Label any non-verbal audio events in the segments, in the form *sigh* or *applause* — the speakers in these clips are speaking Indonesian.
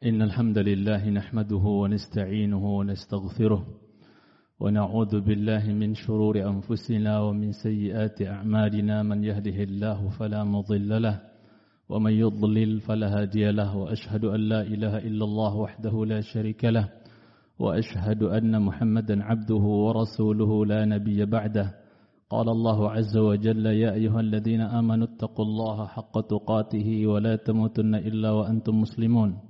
إن الحمد لله نحمده ونستعينه ونستغفره ونعوذ بالله من شرور أنفسنا ومن سيئات أعمالنا. من يهده الله فلا مضل له ومن يضلل فلا هادي له. وأشهد أن لا إله إلا الله وحده لا شريك له. وأشهد أن محمدا عبده ورسوله لا نبي بعده. قال الله عز وجل يا أيها الذين آمنوا اتقوا الله حق تقاته ولا تموتن إلا وأنتم مسلمون.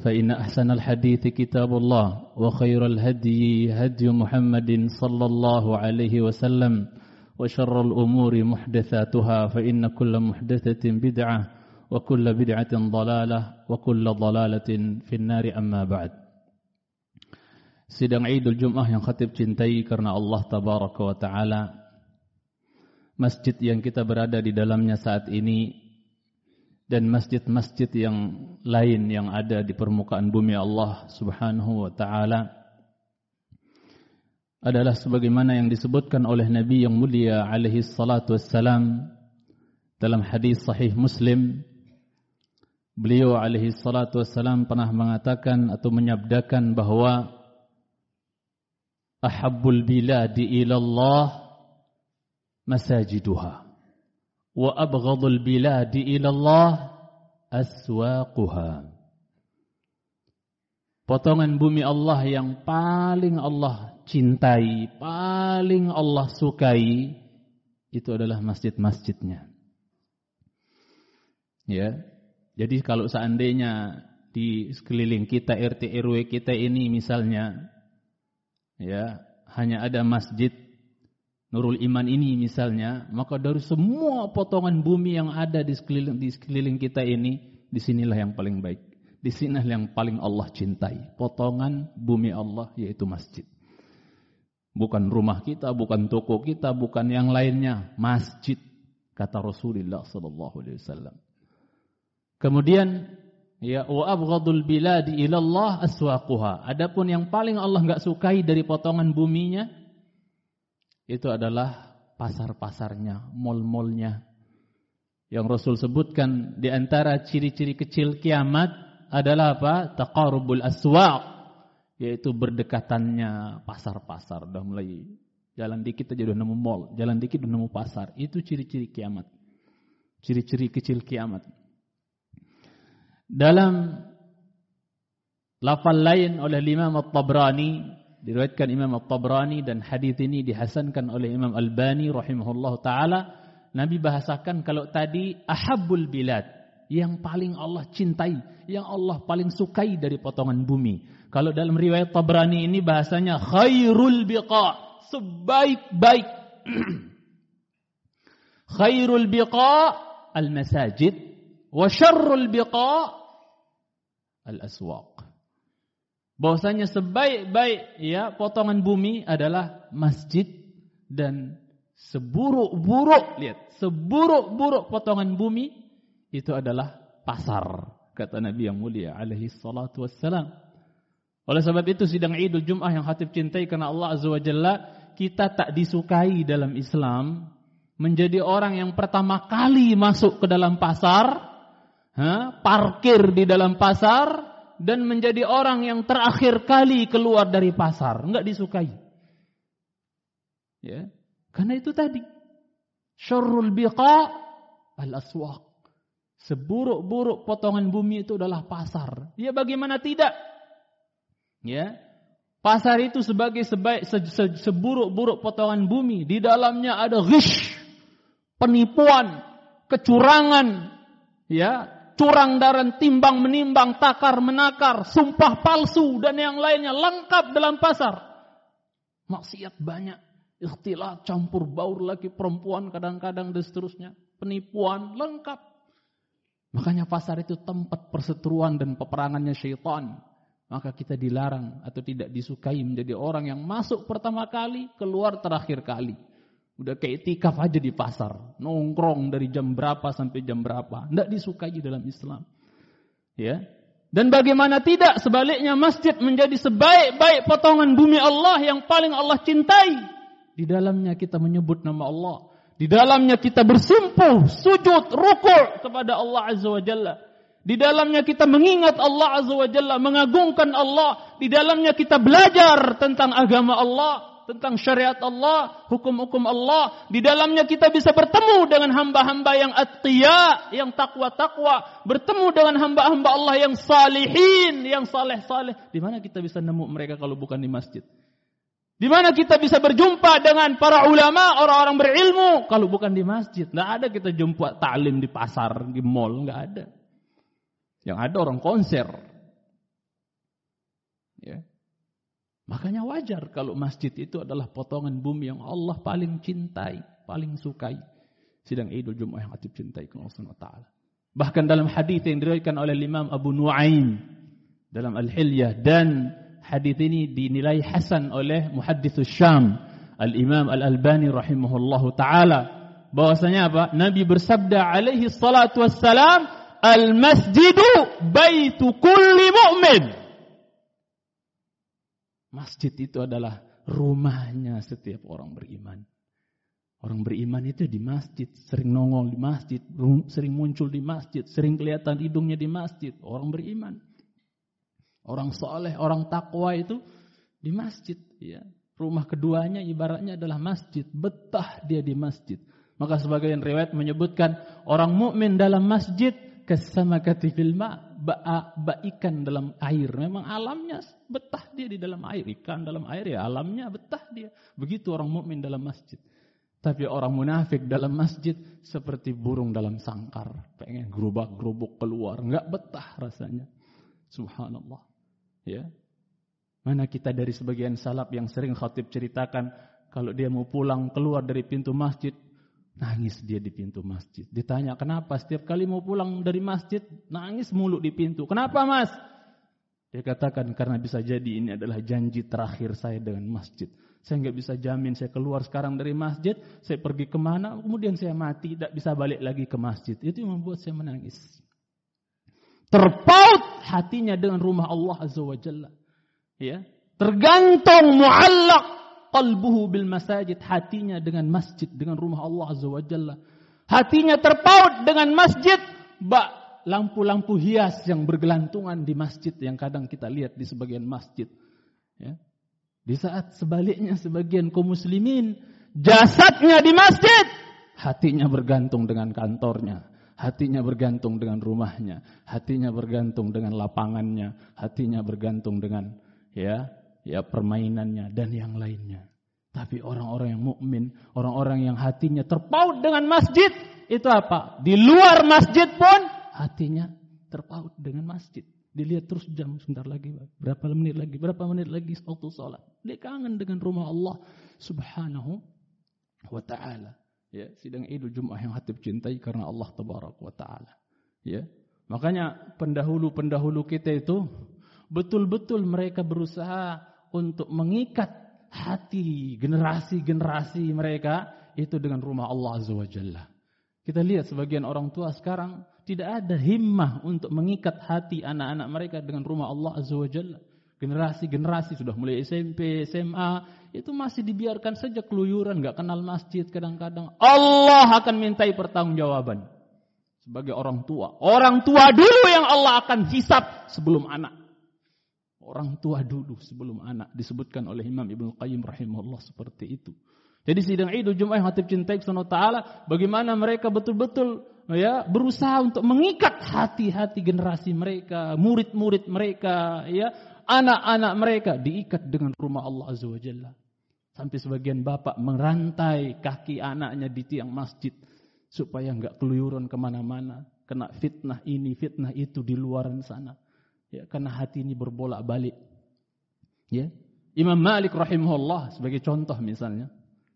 فإن أحسن الحديث كتاب الله وخير الهدي هدي محمد صلى الله عليه وسلم وشر الأمور محدثاتها فإن كل محدثة بدعة وكل بدعة ضلالة وكل ضلالة في النار. أما بعد Sidang Idul Jum'ah yang khatib cintai karena Allah Tabaraka wa Ta'ala Masjid yang kita berada di dalamnya saat ini Dan masjid-masjid yang lain yang ada di permukaan bumi Allah Subhanahu wa Ta'ala Adalah sebagaimana yang disebutkan oleh Nabi yang mulia alaihi salatu wassalam Dalam hadis sahih Muslim. Beliau alaihi salatu wassalam pernah mengatakan atau menyabdakan bahwa ahabbul biladi ila Allah masajiduha wa abghadul biladi ila Allah potongan bumi Allah yang paling Allah cintai paling Allah sukai itu adalah masjid-masjidnya. Ya. Jadi kalau seandainya di sekeliling kita RT RW kita ini misalnya ya hanya ada masjid Nurul Iman ini misalnya, maka dari semua potongan bumi yang ada di sekeliling, di sekeliling kita ini, di sinilah yang paling baik. Di sinilah yang paling Allah cintai. Potongan bumi Allah yaitu masjid. Bukan rumah kita, bukan toko kita, bukan yang lainnya. Masjid, kata Rasulullah Sallallahu Alaihi Wasallam. Kemudian Ya wa abghadul biladi ilallah aswaquha. Adapun yang paling Allah enggak sukai dari potongan buminya itu adalah pasar-pasarnya, mall-mallnya. Yang Rasul sebutkan di antara ciri-ciri kecil kiamat adalah apa? Taqarubul aswaq, yaitu berdekatannya pasar-pasar. Udah mulai jalan dikit aja udah nemu mall, jalan dikit udah nemu pasar. Itu ciri-ciri kiamat. Ciri-ciri kecil kiamat. Dalam lafal lain oleh Imam At-Tabrani, diriwayatkan Imam At-Tabrani dan hadis ini dihasankan oleh Imam Albani rahimahullah taala, Nabi bahasakan kalau tadi ahabbul bilad, yang paling Allah cintai, yang Allah paling sukai dari potongan bumi. Kalau dalam riwayat Tabrani ini bahasanya khairul biqa, sebaik-baik *clears throat* khairul biqa al-masajid wa syarrul biqa al-aswaq. Bahwasanya sebaik-baik ya potongan bumi adalah masjid dan seburuk-buruk lihat, seburuk-buruk potongan bumi itu adalah pasar kata Nabi yang mulia alaihi salatu wassalam. Oleh sebab itu sidang Idul Jum'ah yang khatib cintai karena Allah Azza wa Jalla kita tak disukai dalam Islam menjadi orang yang pertama kali masuk ke dalam pasar ha, parkir di dalam pasar dan menjadi orang yang terakhir kali keluar dari pasar, enggak disukai. Ya, karena itu tadi syarrul biqa al-aswaq. Seburuk-buruk potongan bumi itu adalah pasar. Ya bagaimana tidak? Ya. Pasar itu sebagai sebaik se, se, seburuk-buruk potongan bumi, di dalamnya ada ghish, penipuan, kecurangan, ya, curang dan timbang menimbang, takar menakar, sumpah palsu dan yang lainnya lengkap dalam pasar. Maksiat banyak, ikhtilat, campur baur lagi perempuan kadang-kadang dan seterusnya, penipuan lengkap. Makanya pasar itu tempat perseteruan dan peperangannya syaitan. Maka kita dilarang atau tidak disukai menjadi orang yang masuk pertama kali, keluar terakhir kali. Udah kayak tikaf aja di pasar. Nongkrong dari jam berapa sampai jam berapa. Tidak disukai dalam Islam. Ya. Dan bagaimana tidak sebaliknya masjid menjadi sebaik-baik potongan bumi Allah yang paling Allah cintai. Di dalamnya kita menyebut nama Allah. Di dalamnya kita bersimpuh, sujud, rukuk kepada Allah Azza wa Jalla. Di dalamnya kita mengingat Allah Azza wa Jalla, mengagungkan Allah. Di dalamnya kita belajar tentang agama Allah, tentang syariat Allah, hukum-hukum Allah. Di dalamnya kita bisa bertemu dengan hamba-hamba yang atqiya, yang takwa-takwa. Bertemu dengan hamba-hamba Allah yang salihin, yang saleh-saleh. Di mana kita bisa nemu mereka kalau bukan di masjid? Di mana kita bisa berjumpa dengan para ulama, orang-orang berilmu, kalau bukan di masjid. Tidak ada kita jumpa taklim di pasar, di mall, nggak ada. Yang ada orang konser. Ya. Makanya wajar kalau masjid itu adalah potongan bumi yang Allah paling cintai, paling sukai. Sidang Idul Jumat yang hati cintai Allah Subhanahu taala. Bahkan dalam hadis yang diriwayatkan oleh Imam Abu Nuaim dalam Al-Hilyah dan hadis ini dinilai hasan oleh muhadditsus Syam Al-Imam Al-Albani rahimahullahu taala bahwasanya apa? Nabi bersabda alaihi salatu wassalam, "Al-masjidu baitu kulli mu'min." Masjid itu adalah rumahnya setiap orang beriman. Orang beriman itu di masjid, sering nongol di masjid, sering muncul di masjid, sering kelihatan hidungnya di masjid. Orang beriman. Orang soleh, orang takwa itu di masjid. Ya. Rumah keduanya ibaratnya adalah masjid. Betah dia di masjid. Maka sebagian riwayat menyebutkan orang mukmin dalam masjid kesama katifil ma ikan dalam air. Memang alamnya betah dia di dalam air. Ikan dalam air ya alamnya betah dia. Begitu orang mukmin dalam masjid. Tapi orang munafik dalam masjid seperti burung dalam sangkar. Pengen gerubak-gerubuk keluar. Enggak betah rasanya. Subhanallah. Ya. Mana kita dari sebagian salaf yang sering khatib ceritakan kalau dia mau pulang keluar dari pintu masjid nangis dia di pintu masjid. Ditanya kenapa setiap kali mau pulang dari masjid nangis mulu di pintu. Kenapa mas? Dia katakan karena bisa jadi ini adalah janji terakhir saya dengan masjid. Saya nggak bisa jamin saya keluar sekarang dari masjid, saya pergi ke mana, kemudian saya mati, tidak bisa balik lagi ke masjid. Itu yang membuat saya menangis. Terpaut hatinya dengan rumah Allah Azza wa Jalla. Ya. Tergantung muallak qalbuhu bil masajid. Hatinya dengan masjid, dengan rumah Allah Azza wa Jalla. Hatinya terpaut dengan masjid. Bak lampu-lampu hias yang bergelantungan di masjid yang kadang kita lihat di sebagian masjid. Ya. Di saat sebaliknya sebagian kaum muslimin jasadnya di masjid, hatinya bergantung dengan kantornya, Hatinya bergantung dengan rumahnya, hatinya bergantung dengan lapangannya, hatinya bergantung dengan ya, ya permainannya dan yang lainnya. Tapi orang-orang yang mukmin, orang-orang yang hatinya terpaut dengan masjid, itu apa? Di luar masjid pun hatinya terpaut dengan masjid. Dilihat terus jam sebentar lagi, berapa menit lagi, berapa menit lagi waktu sholat. Dia kangen dengan rumah Allah Subhanahu wa taala. Ya, sidang Idul Jumat yang hati cintai karena Allah Tabarak wa taala. Ya. Makanya pendahulu-pendahulu kita itu betul-betul mereka berusaha untuk mengikat hati generasi-generasi mereka itu dengan rumah Allah Azza wa Jalla. Kita lihat sebagian orang tua sekarang tidak ada himmah untuk mengikat hati anak-anak mereka dengan rumah Allah Azza wa Jalla. Generasi-generasi sudah mulai SMP, SMA, itu masih dibiarkan saja keluyuran, nggak kenal masjid kadang-kadang. Allah akan mintai pertanggungjawaban sebagai orang tua. Orang tua dulu yang Allah akan hisap sebelum anak. Orang tua dulu sebelum anak disebutkan oleh Imam Ibnu Qayyim rahimahullah seperti itu. Jadi sidang Idul Jumat yang hatib cintai Subhanahu taala bagaimana mereka betul-betul ya berusaha untuk mengikat hati-hati generasi mereka, murid-murid mereka ya anak-anak mereka diikat dengan rumah Allah Azza wa Jalla. Sampai sebagian bapak merantai kaki anaknya di tiang masjid supaya enggak keluyuran ke mana-mana, kena fitnah ini, fitnah itu di luar sana. Ya, karena hati ini berbolak-balik. Ya. Imam Malik rahimahullah sebagai contoh misalnya,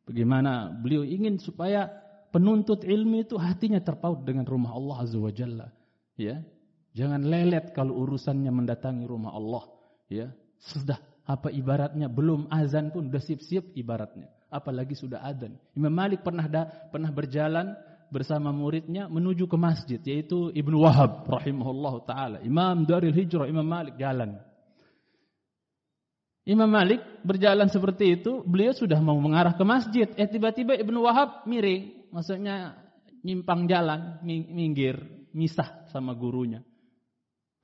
bagaimana beliau ingin supaya penuntut ilmu itu hatinya terpaut dengan rumah Allah Azza wa Jalla. Ya. Jangan lelet kalau urusannya mendatangi rumah Allah, ya. Sudah apa ibaratnya belum azan pun sudah siap-siap ibaratnya. Apalagi sudah azan. Imam Malik pernah da, pernah berjalan bersama muridnya menuju ke masjid yaitu Ibnu Wahab rahimahullah taala. Imam Daril Hijrah Imam Malik jalan. Imam Malik berjalan seperti itu, beliau sudah mau mengarah ke masjid. Eh tiba-tiba Ibnu Wahab miring, maksudnya nyimpang jalan, minggir, misah sama gurunya.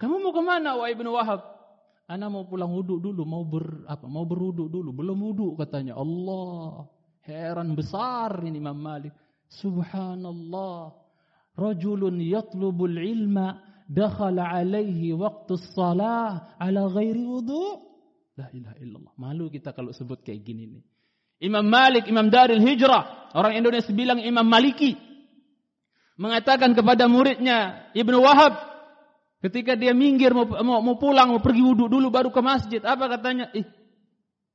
Kamu mau kemana, wahai Ibnu Wahab? Ana mau pulang wudhu dulu, mau ber apa? Mau berwudhu dulu, belum wudhu katanya. Allah, heran besar ini Imam Malik. Subhanallah. Rajulun yatlubul ilma dakhala alaihi waktu salah ala ghairi wudhu. La ilaha illallah. Malu kita kalau sebut kayak gini nih. Imam Malik, Imam Daril Hijrah. Orang Indonesia bilang Imam Maliki. Mengatakan kepada muridnya Ibnu Wahab. Ketika dia minggir mau, mau, mau pulang, mau pergi wudhu dulu baru ke masjid. Apa katanya? Ih,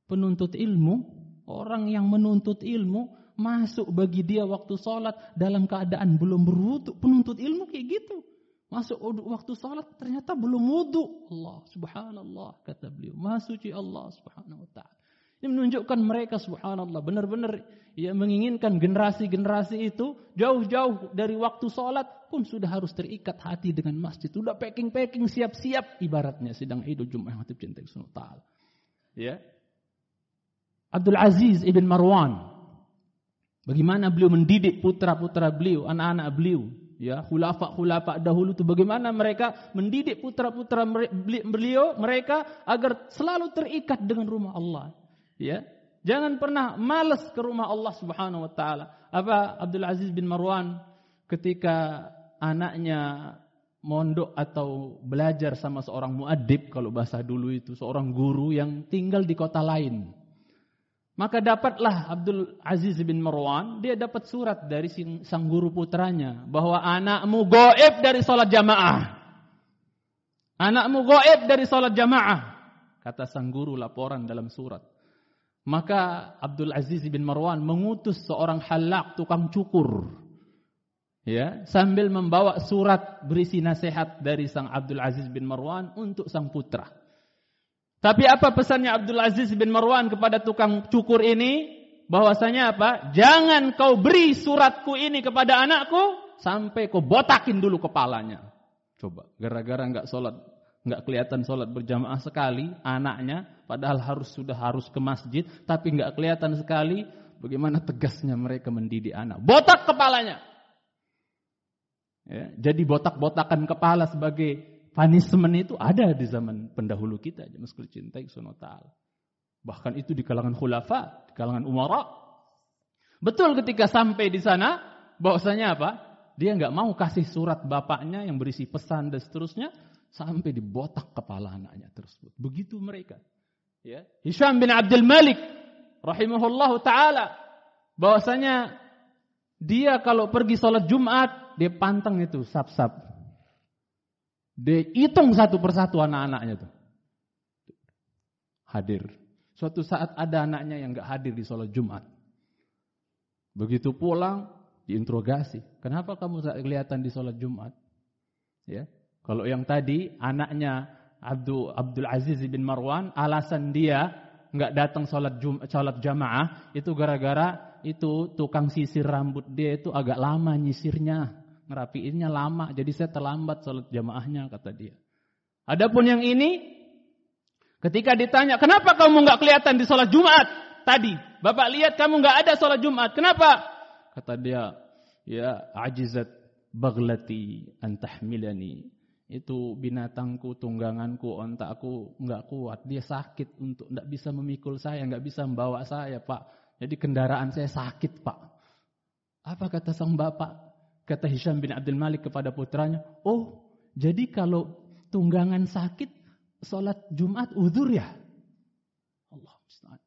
penuntut ilmu. Orang yang menuntut ilmu. Masuk bagi dia waktu sholat dalam keadaan belum berwudhu. Penuntut ilmu kayak gitu. Masuk waktu salat ternyata belum wudhu. Allah subhanallah kata beliau. Masuci Allah subhanahu wa ta'ala. Ini menunjukkan mereka subhanallah. Benar-benar ya menginginkan generasi-generasi itu jauh-jauh dari waktu salat pun sudah harus terikat hati dengan masjid. Sudah packing-packing siap-siap ibaratnya sidang Idul Jumat yang hatib cinta ta'ala. Ya. Abdul Aziz ibn Marwan. Bagaimana beliau mendidik putra-putra beliau, anak-anak beliau ya khulafa-khulafa dahulu itu bagaimana mereka mendidik putra-putra beliau mereka agar selalu terikat dengan rumah Allah ya. Jangan pernah malas ke rumah Allah Subhanahu wa taala. Apa Abdul Aziz bin Marwan ketika anaknya mondok atau belajar sama seorang muadib kalau bahasa dulu itu seorang guru yang tinggal di kota lain maka dapatlah Abdul Aziz bin Marwan, dia dapat surat dari sang guru putranya bahwa anakmu goib dari sholat jamaah. Anakmu goib dari sholat jamaah. Kata sang guru laporan dalam surat. Maka Abdul Aziz bin Marwan mengutus seorang halak tukang cukur. Ya, sambil membawa surat berisi nasihat dari sang Abdul Aziz bin Marwan untuk sang putra. Tapi apa pesannya Abdul Aziz bin Marwan kepada tukang cukur ini? Bahwasanya apa? Jangan kau beri suratku ini kepada anakku sampai kau botakin dulu kepalanya. Coba, gara-gara nggak sholat, nggak kelihatan sholat berjamaah sekali, anaknya, padahal harus sudah harus ke masjid, tapi nggak kelihatan sekali. Bagaimana tegasnya mereka mendidik anak? Botak kepalanya. Ya, jadi botak-botakan kepala sebagai punishment itu ada di zaman pendahulu kita. Jangan sekali cintai ta'ala. Bahkan itu di kalangan khulafa, di kalangan umara. Betul ketika sampai di sana, bahwasanya apa? Dia nggak mau kasih surat bapaknya yang berisi pesan dan seterusnya sampai dibotak kepala anaknya tersebut. Begitu mereka. Ya. Hisham bin Abdul Malik rahimahullah taala bahwasanya dia kalau pergi sholat Jumat dia pantang itu sap-sap dia hitung satu persatu anak-anaknya tuh. Hadir. Suatu saat ada anaknya yang gak hadir di sholat Jumat. Begitu pulang, diinterogasi. Kenapa kamu tak kelihatan di sholat Jumat? Ya, Kalau yang tadi anaknya Abdul, Abdul Aziz bin Marwan, alasan dia nggak datang sholat, Jum, sholat jamaah itu gara-gara itu tukang sisir rambut dia itu agak lama nyisirnya ngerapiinnya lama, jadi saya terlambat sholat jamaahnya kata dia. Adapun yang ini, ketika ditanya, kenapa kamu nggak kelihatan di sholat Jumat tadi? Bapak lihat kamu nggak ada sholat Jumat, kenapa? Kata dia, ya ajizat baglati antahmilani. Itu binatangku, tungganganku, ontakku nggak kuat. Dia sakit untuk nggak bisa memikul saya, nggak bisa membawa saya, Pak. Jadi kendaraan saya sakit, Pak. Apa kata sang bapak? Kata Hisham bin Abdul Malik kepada putranya, oh jadi kalau tunggangan sakit, sholat Jumat uzur ya? Allah musta'an.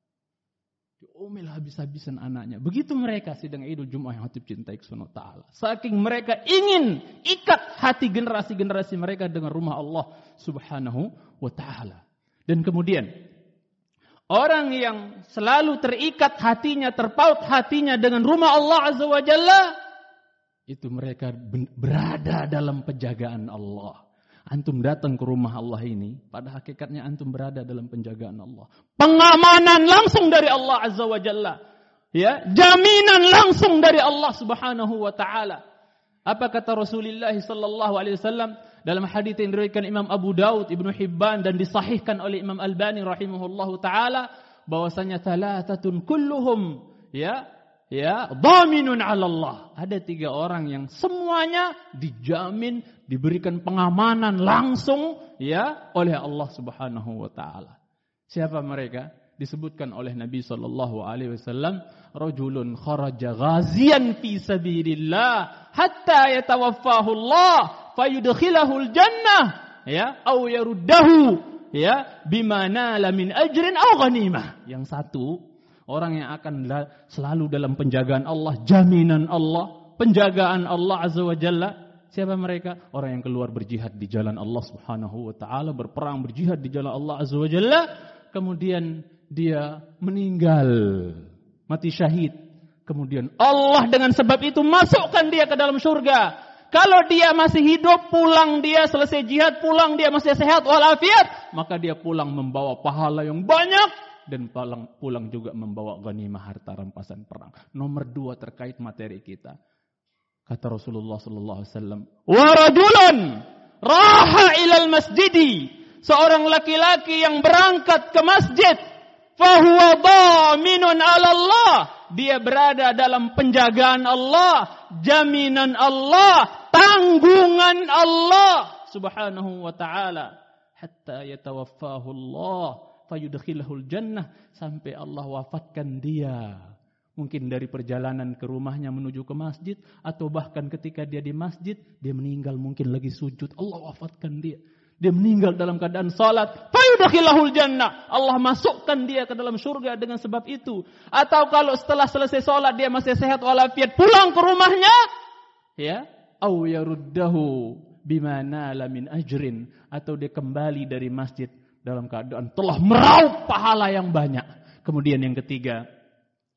Diomel habis-habisan anaknya. Begitu mereka sidang idul Jumat yang hatib cintai ta'ala. Saking mereka ingin ikat hati generasi-generasi mereka dengan rumah Allah subhanahu wa ta'ala. Dan kemudian, orang yang selalu terikat hatinya, terpaut hatinya dengan rumah Allah azza wa jalla, itu mereka berada dalam penjagaan Allah. Antum datang ke rumah Allah ini, pada hakikatnya antum berada dalam penjagaan Allah. Pengamanan langsung dari Allah Azza wa Jalla. Ya, jaminan langsung dari Allah Subhanahu wa taala. Apa kata Rasulullah sallallahu alaihi wasallam dalam hadis yang diriwayatkan Imam Abu Daud, Ibnu Hibban dan disahihkan oleh Imam Albani rahimahullahu taala bahwasanya thalathatun kulluhum ya ya dhaminun 'ala Allah. Ada tiga orang yang semuanya dijamin diberikan pengamanan langsung ya oleh Allah Subhanahu wa taala. Siapa mereka? Disebutkan oleh Nabi sallallahu alaihi wasallam, rajulun kharaja ghazian fi sabilillah hatta yatawaffahu Allah fayudkhilahul jannah ya au yaruddahu ya bima nala min ajrin au ghanimah. Yang satu Orang yang akan selalu dalam penjagaan Allah, jaminan Allah, penjagaan Allah Azza wa Jalla. Siapa mereka? Orang yang keluar berjihad di jalan Allah Subhanahu wa taala, berperang berjihad di jalan Allah Azza wa Jalla, kemudian dia meninggal, mati syahid. Kemudian Allah dengan sebab itu masukkan dia ke dalam surga. Kalau dia masih hidup, pulang dia selesai jihad, pulang dia masih sehat walafiat, maka dia pulang membawa pahala yang banyak dan pulang, pulang juga membawa ghanimah harta rampasan perang. Nomor dua terkait materi kita. Kata Rasulullah sallallahu alaihi wasallam, "Wa rajulun raha ilal masjidi." Seorang laki-laki yang berangkat ke masjid, fahuwa dhaminun 'ala Allah. Dia berada dalam penjagaan Allah, jaminan Allah, tanggungan Allah Subhanahu wa taala hatta yatawaffahu Allah fayudkhilahul jannah sampai Allah wafatkan dia. Mungkin dari perjalanan ke rumahnya menuju ke masjid atau bahkan ketika dia di masjid dia meninggal mungkin lagi sujud Allah wafatkan dia. Dia meninggal dalam keadaan salat, fayudkhilahul jannah. Allah masukkan dia ke dalam surga dengan sebab itu. Atau kalau setelah selesai salat dia masih sehat walafiat pulang ke rumahnya, ya, au yaruddahu bima nala min ajrin atau dia kembali dari masjid dalam keadaan telah meraup pahala yang banyak. Kemudian yang ketiga,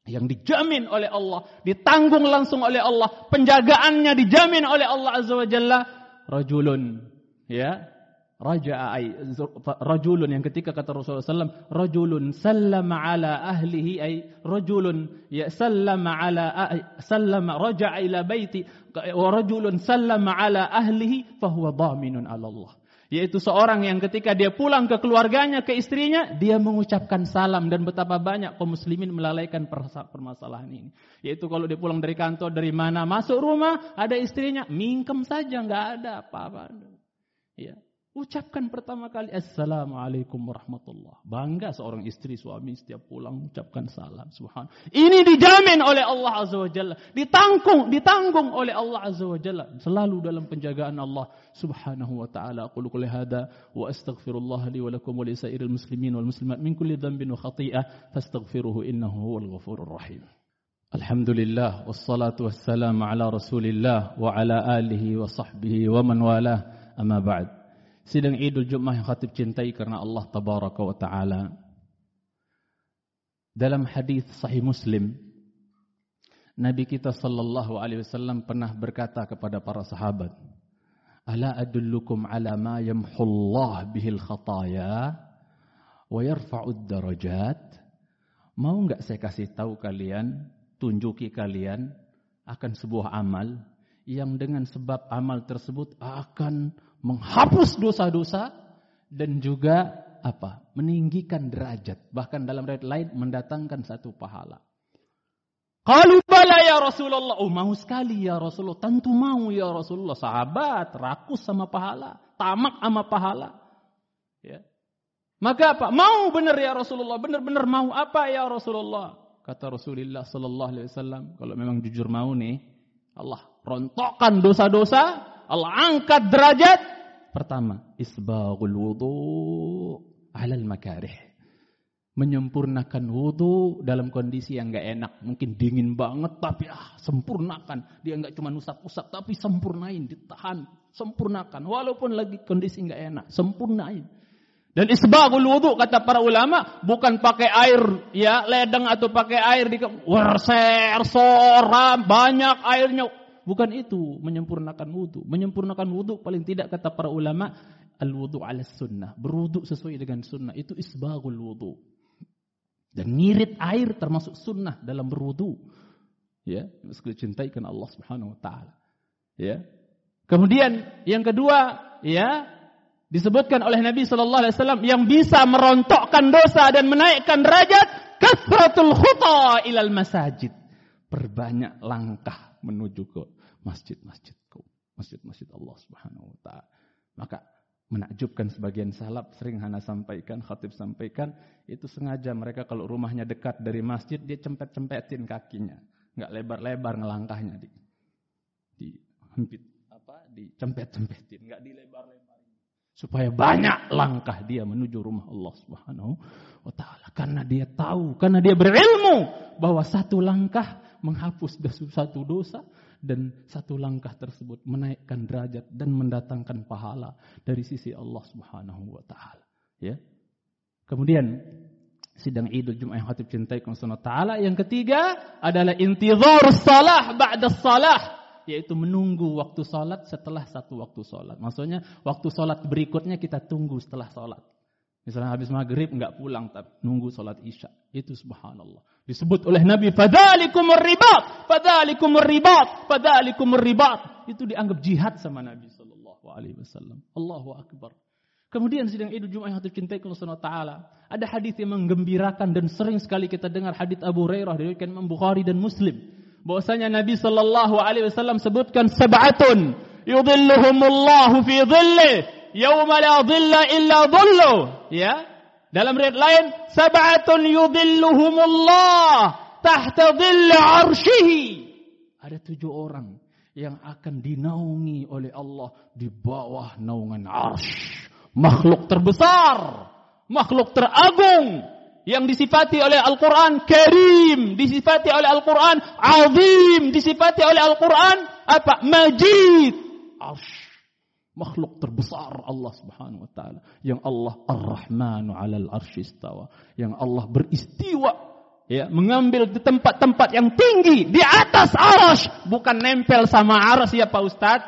yang dijamin oleh Allah, ditanggung langsung oleh Allah, penjagaannya dijamin oleh Allah Azza wa Jalla, rajulun, ya, raja'a rajulun yang ketika kata Rasulullah sallam rajulun sallama ala ahlihi ay rajulun ya sallama ala sallama raja'a ila baiti wa rajulun sallama ala ahlihi fahuwa dhaminun ala Allah yaitu seorang yang ketika dia pulang ke keluarganya, ke istrinya, dia mengucapkan salam dan betapa banyak kaum muslimin melalaikan permasalahan ini. Yaitu kalau dia pulang dari kantor, dari mana, masuk rumah, ada istrinya, mingkem saja, nggak ada apa-apa. Ya. Ucapkan pertama kali Assalamualaikum warahmatullah. Bangga seorang istri suami setiap pulang ucapkan salam. Subhan. Ini dijamin oleh Allah Azza wa Jalla. Ditanggung, ditanggung oleh Allah Azza wa Jalla. Selalu dalam penjagaan Allah Subhanahu wa taala. Aku qouli hada wa astaghfirullah li wa lakum wa li sairil muslimin wal muslimat min kulli dhanbin wa khati'ah fastaghfiruhu innahu huwal ghafurur rahim. Alhamdulillah wassalatu wassalamu ala Rasulillah wa ala alihi wa sahbihi wa man walah. Amma ba'd. Sidang Idul Jumat yang khatib cintai karena Allah tabaraka wa taala. Dalam hadis sahih Muslim, Nabi kita sallallahu alaihi wasallam pernah berkata kepada para sahabat, "Ala adullukum ala ma yamhullah bihil khataya wa yarfa'ud darajat?" Mau enggak saya kasih tahu kalian, tunjuki kalian akan sebuah amal yang dengan sebab amal tersebut akan menghapus dosa-dosa dan juga apa? meninggikan derajat, bahkan dalam riwayat lain mendatangkan satu pahala. Kalau bala ya Rasulullah, oh mau sekali ya Rasulullah, tentu mau ya Rasulullah. Sahabat rakus sama pahala, tamak sama pahala. Ya. Maka apa? Mau benar ya Rasulullah, benar-benar mau apa ya Rasulullah? Kata Rasulullah sallallahu alaihi wasallam, kalau memang jujur mau nih, Allah rontokkan dosa-dosa, Allah angkat derajat, Pertama, isbaghul wudu alal makarih. Menyempurnakan wudu dalam kondisi yang enggak enak. Mungkin dingin banget tapi ah sempurnakan. Dia enggak cuma usap-usap tapi sempurnain, ditahan, sempurnakan. Walaupun lagi kondisi enggak enak, sempurnain. Dan isbaghul wudu kata para ulama bukan pakai air ya ledeng atau pakai air di werser, soram, banyak airnya Bukan itu menyempurnakan wudhu. Menyempurnakan wudhu paling tidak kata para ulama al-wudhu ala sunnah. Berwudhu sesuai dengan sunnah. Itu isbagul wudhu. Dan ngirit air termasuk sunnah dalam berwudhu. Ya, mesti cintai karena Allah Subhanahu wa taala. Ya. Kemudian yang kedua, ya, disebutkan oleh Nabi sallallahu alaihi wasallam yang bisa merontokkan dosa dan menaikkan derajat kasratul khuta ilal masajid. Perbanyak langkah menuju ke masjid-masjid masjid-masjid Allah Subhanahu wa taala. Maka menakjubkan sebagian salaf sering Hana sampaikan, khatib sampaikan, itu sengaja mereka kalau rumahnya dekat dari masjid dia cempet-cempetin kakinya, nggak lebar-lebar ngelangkahnya di di hempit apa dicempet-cempetin, nggak dilebar-lebar supaya banyak langkah dia menuju rumah Allah Subhanahu wa taala. Karena dia tahu, karena dia berilmu bahwa satu langkah menghapus satu dosa dan satu langkah tersebut menaikkan derajat dan mendatangkan pahala dari sisi Allah Subhanahu wa taala. Ya. Kemudian sidang Idul Jumat yang khatib cintai taala yang ketiga adalah intizar salah ba'da salah yaitu menunggu waktu salat setelah satu waktu salat maksudnya waktu salat berikutnya kita tunggu setelah salat Misalnya habis maghrib nggak pulang, tapi nunggu sholat isya. Itu subhanallah. Disebut oleh Nabi, fadalikumur ribat, fadalikumur ribat, fadalikumur ribat. Itu dianggap jihad sama Nabi Sallallahu Alaihi Wasallam. Allahu Akbar. Kemudian sidang Idul Jumat yang hati cintai Allah Taala. Ada hadis yang menggembirakan dan sering sekali kita dengar hadis Abu Hurairah dari Imam Bukhari dan Muslim. Bahwasanya Nabi Sallallahu Alaihi Wasallam sebutkan sab'atun yudhilluhumullahu fi dhillih yauma la dhilla illa dhillu ya? Dalam riwayat lain sab'atun yudhilluhumullah tahta dhilli arsyihi ada tujuh orang yang akan dinaungi oleh Allah di bawah naungan arsy makhluk terbesar makhluk teragung yang disifati oleh Al-Quran Karim, disifati oleh Al-Quran Azim, disifati oleh Al-Quran apa? Majid. Arsh. Makhluk terbesar Allah Subhanahu wa taala. Yang Allah Ar-Rahmanu 'alal arsy yang Allah beristiwa. Ya mengambil di tempat-tempat yang tinggi di atas aras bukan nempel sama aras ya Pak Ustaz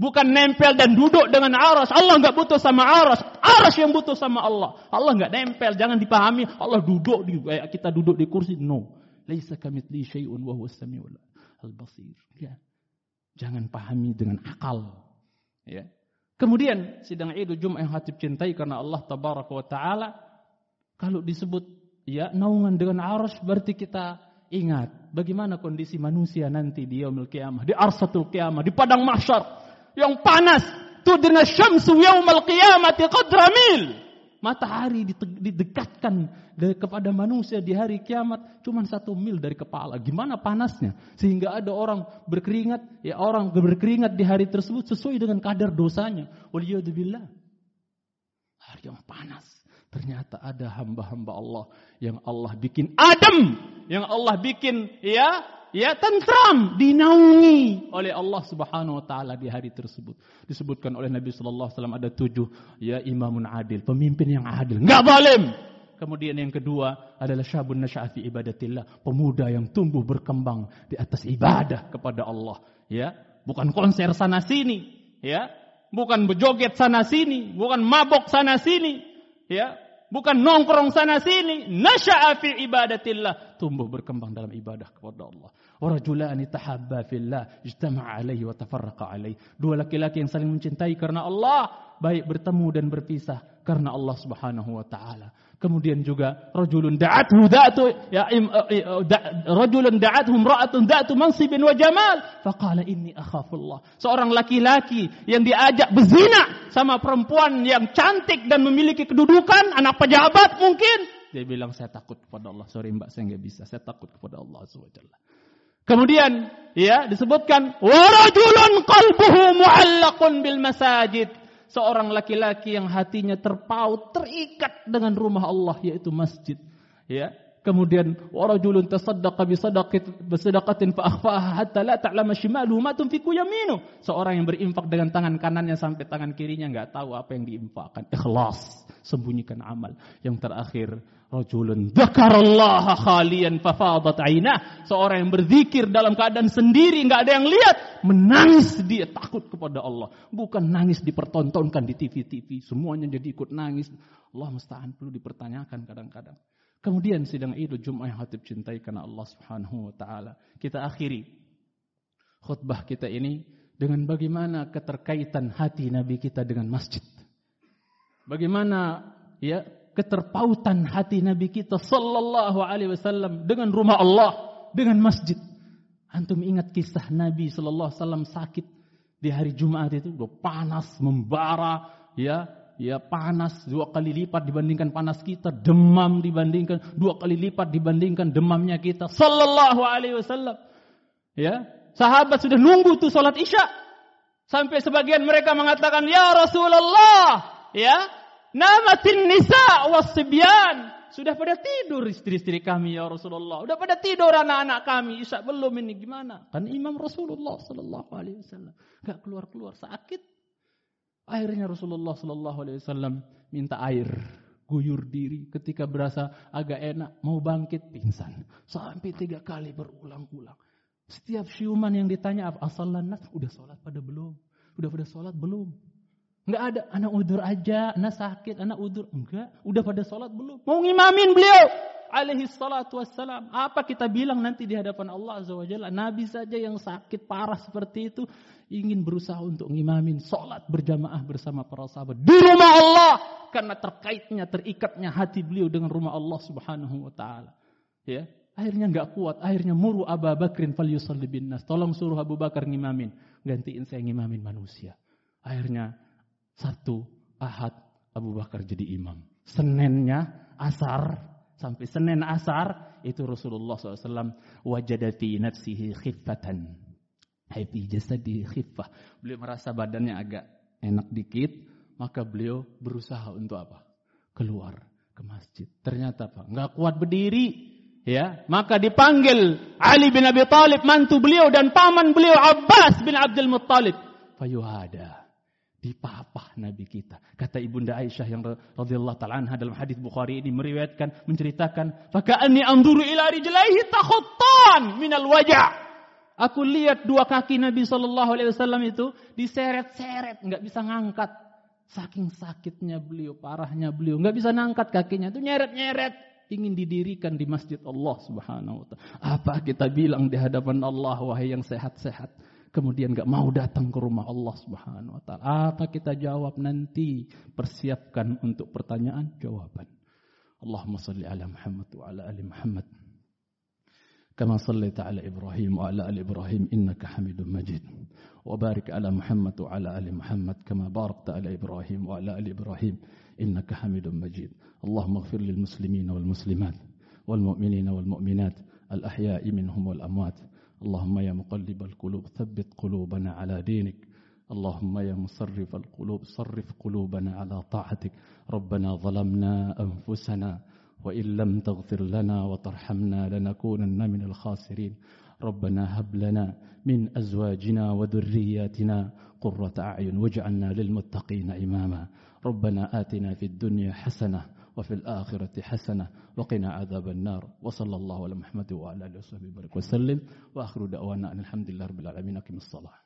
bukan nempel dan duduk dengan aras Allah nggak butuh sama aras aras yang butuh sama Allah. Allah nggak nempel jangan dipahami. Allah duduk di kayak kita duduk di kursi. No. Laisa kamitsli syai'un wa huwas samiul al-basir. Ya. Jangan pahami dengan akal. Ya. Kemudian sidang Idul Jumat yang hatib cintai karena Allah tabaraka wa taala kalau disebut ya naungan dengan arus berarti kita ingat bagaimana kondisi manusia nanti di yaumil qiyamah, di arsatul qiyamah, di padang mahsyar yang panas. Tudna syamsu yaumal qiyamati qadra mil. Matahari didekatkan kepada manusia di hari kiamat cuma satu mil dari kepala. Gimana panasnya? Sehingga ada orang berkeringat, ya orang berkeringat di hari tersebut sesuai dengan kadar dosanya. Waliyadzubillah. Hari yang panas. Ternyata ada hamba-hamba Allah yang Allah bikin adem, yang Allah bikin ya ya tentram dinaungi oleh Allah Subhanahu wa taala di hari tersebut. Disebutkan oleh Nabi sallallahu alaihi wasallam ada tujuh ya imamun adil, pemimpin yang adil, enggak zalim. Kemudian yang kedua adalah syabun nasya'ati ibadatillah, pemuda yang tumbuh berkembang di atas ibadah kepada Allah, ya. Bukan konser sana sini, ya. Bukan berjoget sana sini, bukan mabok sana sini, ya bukan nongkrong sana sini. Nasya'a fi ibadatillah. Tumbuh berkembang dalam ibadah kepada Allah. Warajulani tahabba fillah. Ijtama'a alaihi wa tafarraqa alaihi. Dua laki-laki yang saling mencintai karena Allah. Baik bertemu dan berpisah karena Allah subhanahu wa ta'ala. Kemudian juga rajulun da'athu da'atu ya im, uh, uh, da, rajulun da'athu imra'atun da'atu mansibin wa jamal faqala inni akhafullah. Seorang laki-laki yang diajak berzina sama perempuan yang cantik dan memiliki kedudukan, anak pejabat mungkin, dia bilang saya takut kepada Allah. Sorry Mbak, saya nggak bisa. Saya takut kepada Allah Subhanahu Kemudian ya disebutkan wa rajulun qalbuhu mu'allaqun bil masajid seorang laki-laki yang hatinya terpaut, terikat dengan rumah Allah yaitu masjid. Ya. Kemudian warajulun tasaddaqa bisadaqatin fa akhfaha hatta la ta'lama shimaluhu ma tunfiqu yaminu. Seorang yang berinfak dengan tangan kanannya sampai tangan kirinya enggak tahu apa yang diinfakkan. Ikhlas, sembunyikan amal. Yang terakhir, rajulun dzakarallaha khalian fafadat. Seorang yang berzikir dalam keadaan sendiri enggak ada yang lihat, menangis dia takut kepada Allah. Bukan nangis dipertontonkan di TV-TV, semuanya jadi ikut nangis. Allah musta'an perlu dipertanyakan kadang-kadang. Kemudian sidang Idul Jumat yang hatib cintai karena Allah Subhanahu wa taala. Kita akhiri khutbah kita ini dengan bagaimana keterkaitan hati Nabi kita dengan masjid. Bagaimana ya keterpautan hati Nabi kita sallallahu alaihi wasallam dengan rumah Allah, dengan masjid. Antum ingat kisah Nabi sallallahu alaihi wasallam sakit di hari Jumat itu, panas, membara, ya, ya panas dua kali lipat dibandingkan panas kita, demam dibandingkan dua kali lipat dibandingkan demamnya kita. Sallallahu alaihi wasallam. Ya, sahabat sudah nunggu tuh salat Isya. Sampai sebagian mereka mengatakan, "Ya Rasulullah, ya, namatin nisa wasibyan." Sudah pada tidur istri-istri kami ya Rasulullah. Sudah pada tidur anak-anak kami. Isya belum ini gimana? Kan Imam Rasulullah sallallahu alaihi wasallam enggak keluar-keluar sakit Akhirnya Rasulullah Sallallahu Alaihi Wasallam minta air, guyur diri. Ketika berasa agak enak, mau bangkit, pingsan. Sampai tiga kali berulang-ulang. Setiap siuman yang ditanya, asal nas, udah sholat pada belum? Udah pada sholat belum? Enggak ada, anak udur aja, anak sakit, anak udur. Enggak, udah pada sholat belum? Mau ngimamin beliau alaihi salatu wassalam. Apa kita bilang nanti di hadapan Allah Azza wa? Nabi saja yang sakit parah seperti itu ingin berusaha untuk ngimamin salat berjamaah bersama para sahabat di rumah Allah karena terkaitnya terikatnya hati beliau dengan rumah Allah Subhanahu wa taala. Ya, akhirnya enggak kuat, akhirnya muru Abu Bakrin falyusalli bin nas. Tolong suruh Abu Bakar ngimamin, gantiin saya ngimamin manusia. Akhirnya satu Ahad Abu Bakar jadi imam. Seninnya asar sampai Senin asar itu Rasulullah SAW wajadati nafsihi khiffatan. Happy jasadi khiffah. Beliau merasa badannya agak enak dikit maka beliau berusaha untuk apa? Keluar ke masjid. Ternyata apa? Nggak kuat berdiri ya. Maka dipanggil Ali bin Abi Thalib mantu beliau dan paman beliau Abbas bin Abdul Muttalib. Fayuhada dipapah Nabi kita. Kata Ibunda Aisyah yang radhiyallahu taala dalam hadis Bukhari ini meriwayatkan menceritakan, "Faka'anni anzuru ila rijlaihi takhuttan minal wajah." Aku lihat dua kaki Nabi sallallahu alaihi wasallam itu diseret-seret, enggak bisa ngangkat. Saking sakitnya beliau, parahnya beliau, enggak bisa ngangkat kakinya itu nyeret-nyeret ingin didirikan di masjid Allah Subhanahu wa taala. Apa kita bilang di hadapan Allah wahai yang sehat-sehat? kemudian gak mau datang ke rumah Allah Subhanahu wa taala. Apa kita jawab nanti? Persiapkan untuk pertanyaan jawaban. Allahumma salli ala Muhammad wa ala ali Muhammad. كما صليت على إبراهيم وعلى آل إبراهيم إنك حميد مجيد وبارك على محمد وعلى آل محمد كما باركت على إبراهيم وعلى آل إبراهيم إنك حميد مجيد اللهم اغفر للمسلمين والمسلمات والمؤمنين والمؤمنات الأحياء منهم والأموات اللهم يا مقلب القلوب ثبت قلوبنا على دينك. اللهم يا مصرف القلوب صرف قلوبنا على طاعتك. ربنا ظلمنا أنفسنا وإن لم تغفر لنا وترحمنا لنكونن من الخاسرين. ربنا هب لنا من أزواجنا وذرياتنا قرة أعين واجعلنا للمتقين إماما. ربنا آتنا في الدنيا حسنة وفي الآخرة حسنة. وقنا عذاب النار. وصلى الله على محمد وعلى آله وصحبه وسلم. وآخر دعوانا أن الحمد لله رب العالمين. أقم الصلاة.